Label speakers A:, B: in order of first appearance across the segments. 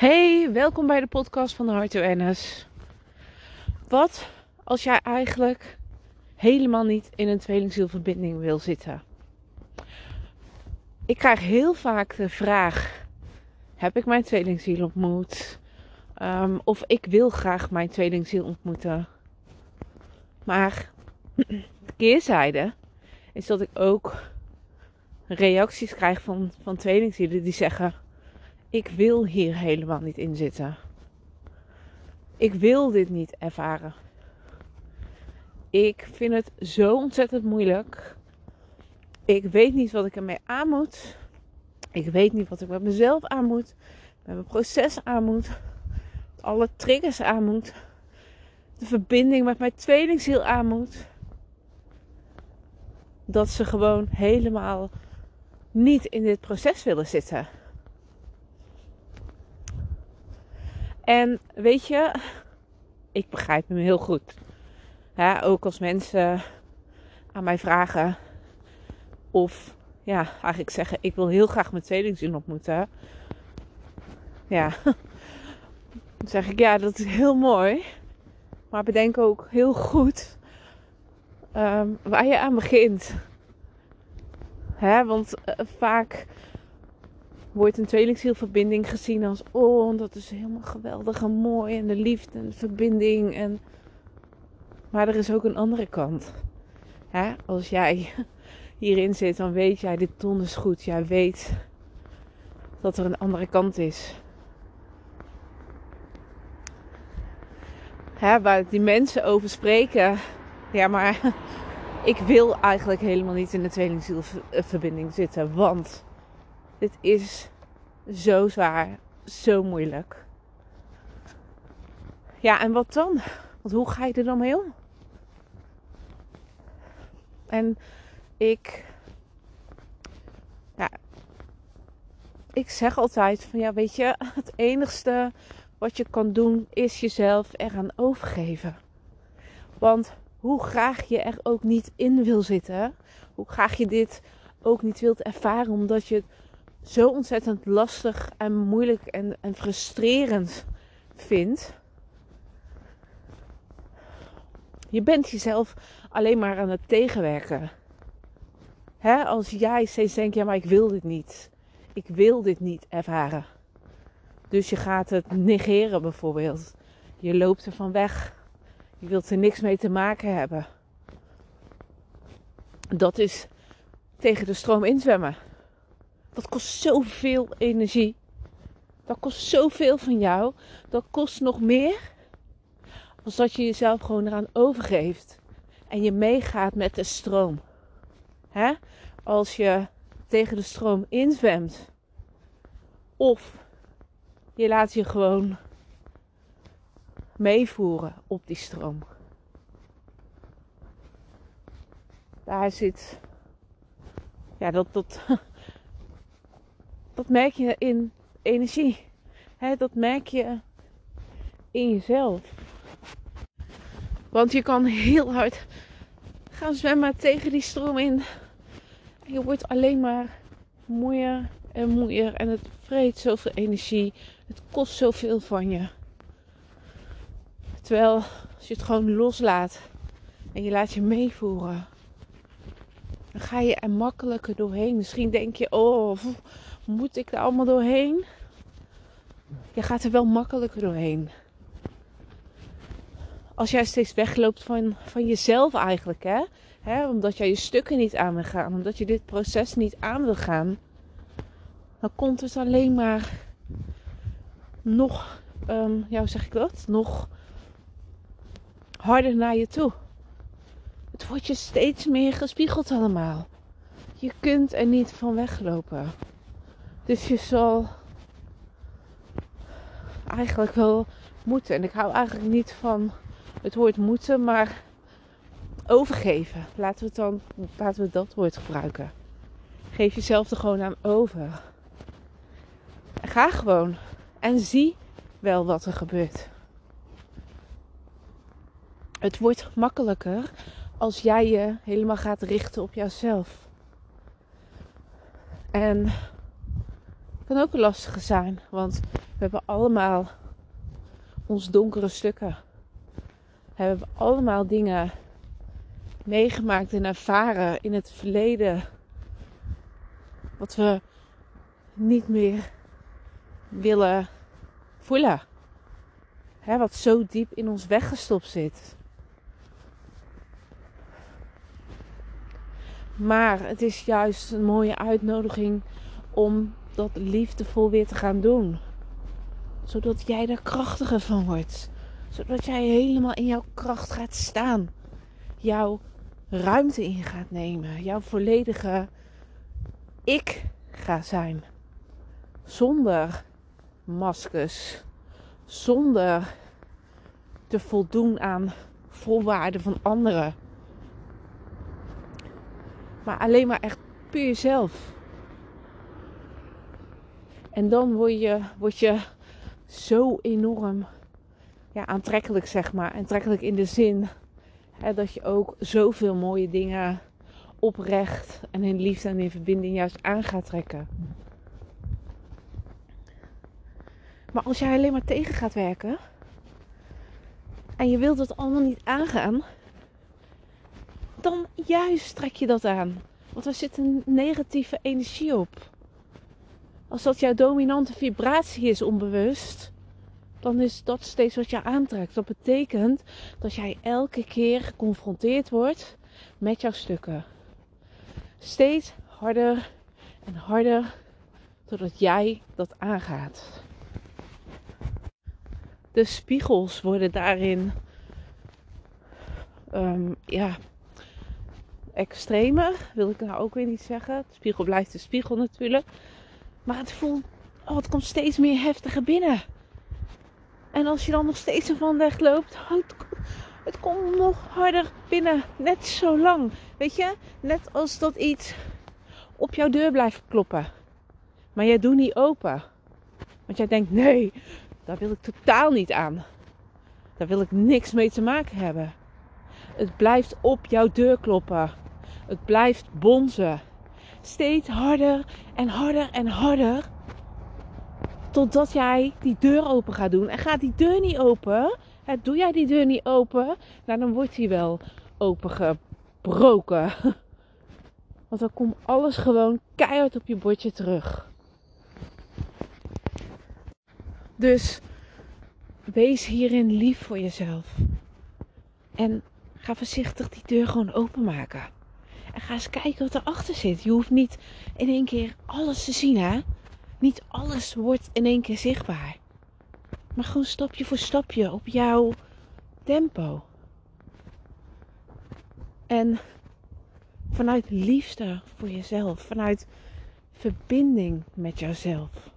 A: Hey, welkom bij de podcast van de Hart Awareness. Wat als jij eigenlijk helemaal niet in een tweelingzielverbinding wil zitten? Ik krijg heel vaak de vraag: heb ik mijn tweelingziel ontmoet? Um, of ik wil graag mijn tweelingziel ontmoeten. Maar de keerzijde is dat ik ook reacties krijg van, van tweelingzielen die zeggen ik wil hier helemaal niet in zitten. Ik wil dit niet ervaren. Ik vind het zo ontzettend moeilijk. Ik weet niet wat ik ermee aan moet. Ik weet niet wat ik met mezelf aan moet. Met mijn proces aan moet. Alle triggers aan moet. De verbinding met mijn tweelingziel aan moet. Dat ze gewoon helemaal niet in dit proces willen zitten. En weet je, ik begrijp hem heel goed. ook als mensen aan mij vragen of ja, eigenlijk zeggen: Ik wil heel graag mijn tweelingzin ontmoeten. Ja, dan zeg ik: Ja, dat is heel mooi. Maar bedenk ook heel goed um, waar je aan begint. Hè, want uh, vaak wordt een tweelingzielverbinding gezien als oh, dat is helemaal geweldig en mooi en de liefde en de verbinding. En... Maar er is ook een andere kant. Als jij hierin zit, dan weet jij, dit donders goed. Jij weet dat er een andere kant is. Waar die mensen over spreken. Ja, maar ik wil eigenlijk helemaal niet in de tweelingzielverbinding zitten. Want dit is zo zwaar, zo moeilijk. Ja, en wat dan? Want hoe ga je er dan mee om? En ik, ja, ik zeg altijd van ja, weet je, het enigste wat je kan doen is jezelf eraan overgeven. Want hoe graag je er ook niet in wil zitten, hoe graag je dit ook niet wilt ervaren, omdat je zo ontzettend lastig en moeilijk en, en frustrerend vindt. Je bent jezelf alleen maar aan het tegenwerken. Hè? Als jij steeds denkt, ja maar ik wil dit niet. Ik wil dit niet ervaren. Dus je gaat het negeren bijvoorbeeld. Je loopt er van weg. Je wilt er niks mee te maken hebben. Dat is tegen de stroom inzwemmen. Dat kost zoveel energie. Dat kost zoveel van jou. Dat kost nog meer als dat je jezelf gewoon eraan overgeeft. En je meegaat met de stroom. Als je tegen de stroom inzwemt. Of je laat je gewoon meevoeren op die stroom. Daar zit. Ja, dat, dat, dat merk je in energie. dat merk je in jezelf. Want je kan heel hard gaan zwemmen tegen die stroom in. Je wordt alleen maar moeier en moeier. En het vreet zoveel energie. Het kost zoveel van je. Terwijl als je het gewoon loslaat en je laat je meevoeren, dan ga je er makkelijker doorheen. Misschien denk je, oh, moet ik er allemaal doorheen? Je gaat er wel makkelijker doorheen. Als jij steeds wegloopt van, van jezelf eigenlijk, hè? hè? Omdat jij je stukken niet aan wil gaan, omdat je dit proces niet aan wil gaan, dan komt het alleen maar nog, um, ja, hoe zeg ik dat? Nog harder naar je toe. Het wordt je steeds meer gespiegeld allemaal. Je kunt er niet van weglopen. Dus je zal eigenlijk wel moeten. En ik hou eigenlijk niet van het woord moeten, maar overgeven. Laten we, het dan, laten we dat woord gebruiken. Geef jezelf er gewoon aan over. Ga gewoon en zie wel wat er gebeurt. Het wordt makkelijker als jij je helemaal gaat richten op jouzelf. En kan ook een lastige zijn. Want We hebben allemaal ons donkere stukken. We hebben allemaal dingen meegemaakt en ervaren in het verleden. Wat we niet meer willen voelen. Hè, wat zo diep in ons weggestopt zit. Maar het is juist een mooie uitnodiging om dat liefdevol weer te gaan doen. Zodat jij er krachtiger van wordt. Zodat jij helemaal in jouw kracht gaat staan. Jouw ruimte in gaat nemen. Jouw volledige ik gaat zijn. Zonder maskers. Zonder te voldoen aan voorwaarden van anderen. Maar alleen maar echt puur jezelf. En dan word je, word je zo enorm ja, aantrekkelijk, zeg maar. Aantrekkelijk in de zin hè, dat je ook zoveel mooie dingen oprecht en in liefde en in verbinding juist aan gaat trekken. Maar als jij alleen maar tegen gaat werken en je wilt het allemaal niet aangaan, dan juist trek je dat aan. Want er zit een negatieve energie op. Als dat jouw dominante vibratie is onbewust, dan is dat steeds wat je aantrekt. Dat betekent dat jij elke keer geconfronteerd wordt met jouw stukken. Steeds harder en harder totdat jij dat aangaat. De spiegels worden daarin um, ja, extremer, wil ik nou ook weer niet zeggen. De spiegel blijft de spiegel natuurlijk. Maar het voelt, oh, het komt steeds meer heftiger binnen. En als je dan nog steeds ervan wegloopt, oh, het, het komt nog harder binnen. Net zo lang. Weet je, net als dat iets op jouw deur blijft kloppen. Maar jij doet niet open. Want jij denkt, nee, daar wil ik totaal niet aan. Daar wil ik niks mee te maken hebben. Het blijft op jouw deur kloppen. Het blijft bonzen. Steeds harder en harder en harder. Totdat jij die deur open gaat doen. En gaat die deur niet open, hè, doe jij die deur niet open, nou, dan wordt die wel opengebroken. Want dan komt alles gewoon keihard op je bordje terug. Dus wees hierin lief voor jezelf. En ga voorzichtig die deur gewoon openmaken. Ga eens kijken wat erachter zit. Je hoeft niet in één keer alles te zien, hè? Niet alles wordt in één keer zichtbaar. Maar gewoon stapje voor stapje op jouw tempo. En vanuit liefde voor jezelf, vanuit verbinding met jezelf.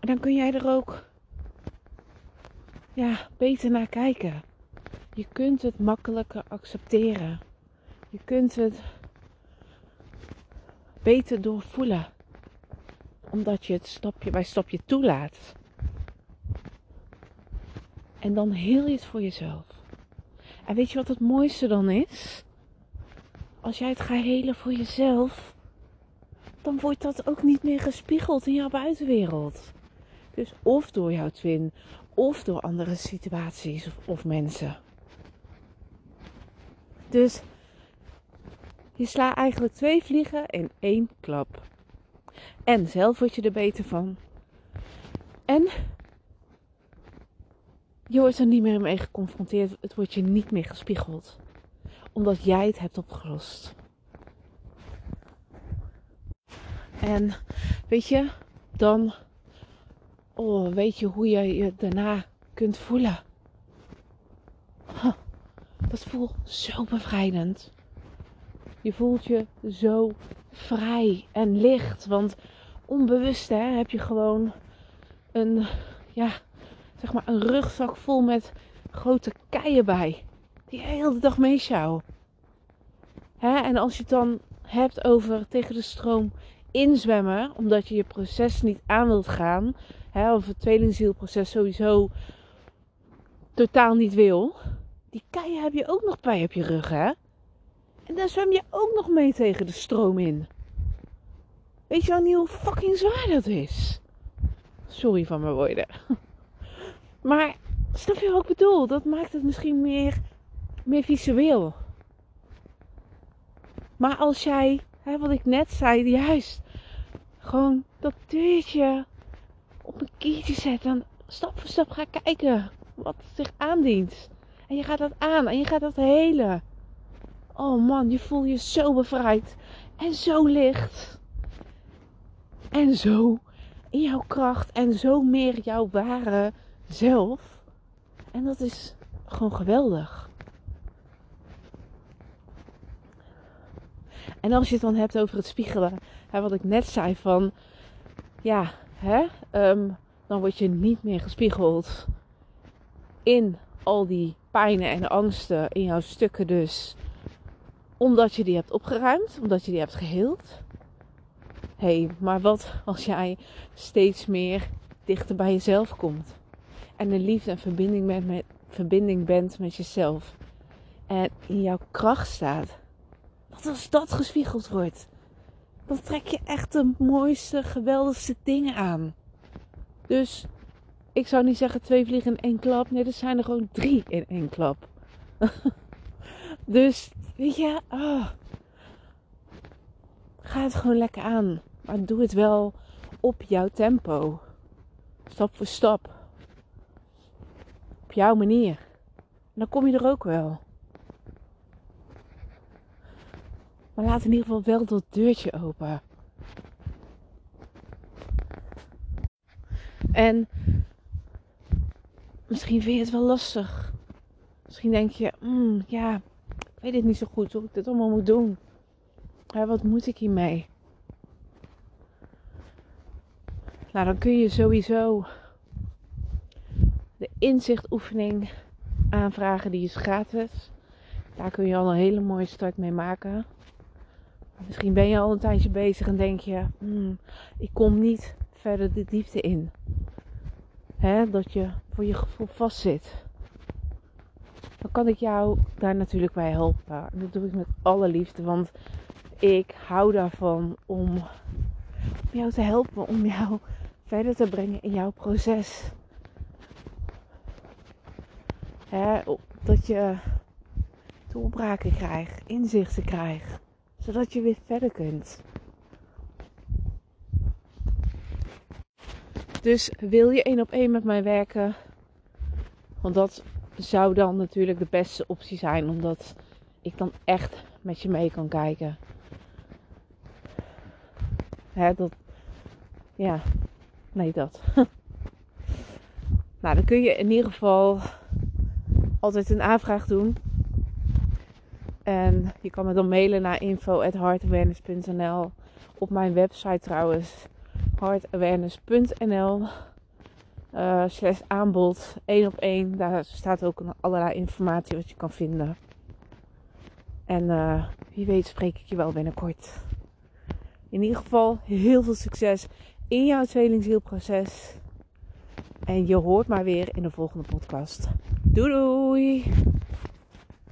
A: En dan kun jij er ook ja, beter naar kijken. Je kunt het makkelijker accepteren. Je kunt het beter doorvoelen. Omdat je het stapje bij stapje toelaat. En dan heel je het voor jezelf. En weet je wat het mooiste dan is? Als jij het gaat helen voor jezelf, dan wordt dat ook niet meer gespiegeld in jouw buitenwereld. Dus of door jouw twin, of door andere situaties of, of mensen. Dus je slaat eigenlijk twee vliegen in één klap. En zelf word je er beter van. En je wordt er niet meer mee geconfronteerd. Het wordt je niet meer gespiegeld. Omdat jij het hebt opgelost. En weet je, dan oh, weet je hoe je je daarna kunt voelen. dat voelt zo bevrijdend. Je voelt je zo vrij en licht. Want onbewust hè, heb je gewoon een, ja, zeg maar een rugzak vol met grote keien bij. Die je de hele dag meesjouwen. En als je het dan hebt over tegen de stroom inzwemmen, omdat je je proces niet aan wilt gaan, hè, of het tweelingzielproces sowieso totaal niet wil, die keien heb je ook nog bij op je rug, hè? En dan zwem je ook nog mee tegen de stroom in. Weet je wel niet hoe fucking zwaar dat is? Sorry van mijn woorden. Maar snap je wat ik bedoel? Dat maakt het misschien meer, meer visueel. Maar als jij, hè, wat ik net zei, juist gewoon dat deurtje op een kiertje zet en stap voor stap ga kijken wat zich aandient. En je gaat dat aan en je gaat dat helen. Oh man, je voelt je zo bevrijd en zo licht. En zo in jouw kracht en zo meer jouw ware zelf. En dat is gewoon geweldig. En als je het dan hebt over het spiegelen, hè, wat ik net zei van, ja, hè, um, dan word je niet meer gespiegeld in al die pijnen en angsten in jouw stukken dus. Omdat je die hebt opgeruimd, omdat je die hebt geheeld. Hé, hey, maar wat als jij steeds meer dichter bij jezelf komt? En in liefde en verbinding bent, met, verbinding bent met jezelf. En in jouw kracht staat. Wat als dat gespiegeld wordt? Dan trek je echt de mooiste, geweldigste dingen aan. Dus ik zou niet zeggen twee vliegen in één klap. Nee, er zijn er gewoon drie in één klap. dus, weet je, oh, ga het gewoon lekker aan. Maar doe het wel op jouw tempo. Stap voor stap. Op jouw manier. Dan kom je er ook wel. Maar laat in ieder geval wel dat deurtje open. En misschien vind je het wel lastig. Misschien denk je, mm, ja, weet het niet zo goed hoe ik dit allemaal moet doen. Wat moet ik hiermee? Nou, dan kun je sowieso de inzichtoefening aanvragen. Die is gratis. Daar kun je al een hele mooie start mee maken. Misschien ben je al een tijdje bezig en denk je: hmm, ik kom niet verder de diepte in. Hè, dat je voor je gevoel vastzit. Kan ik jou daar natuurlijk bij helpen. En dat doe ik met alle liefde, want ik hou daarvan om, om jou te helpen, om jou verder te brengen in jouw proces. Hè, dat je doorbraken krijgt, inzichten krijgt, zodat je weer verder kunt. Dus wil je één op één met mij werken? Want dat zou dan natuurlijk de beste optie zijn, omdat ik dan echt met je mee kan kijken. Hè, dat, ja, nee, dat. nou, dan kun je in ieder geval altijd een aanvraag doen. En je kan me dan mailen naar info.heartawareness.nl. Op mijn website trouwens, heartawareness.nl. Uh, slash aanbod 1 op 1. Daar staat ook allerlei informatie wat je kan vinden. En uh, wie weet spreek ik je wel binnenkort. In ieder geval heel veel succes in jouw tweelingzielproces. En je hoort maar weer in de volgende podcast. Doei doei!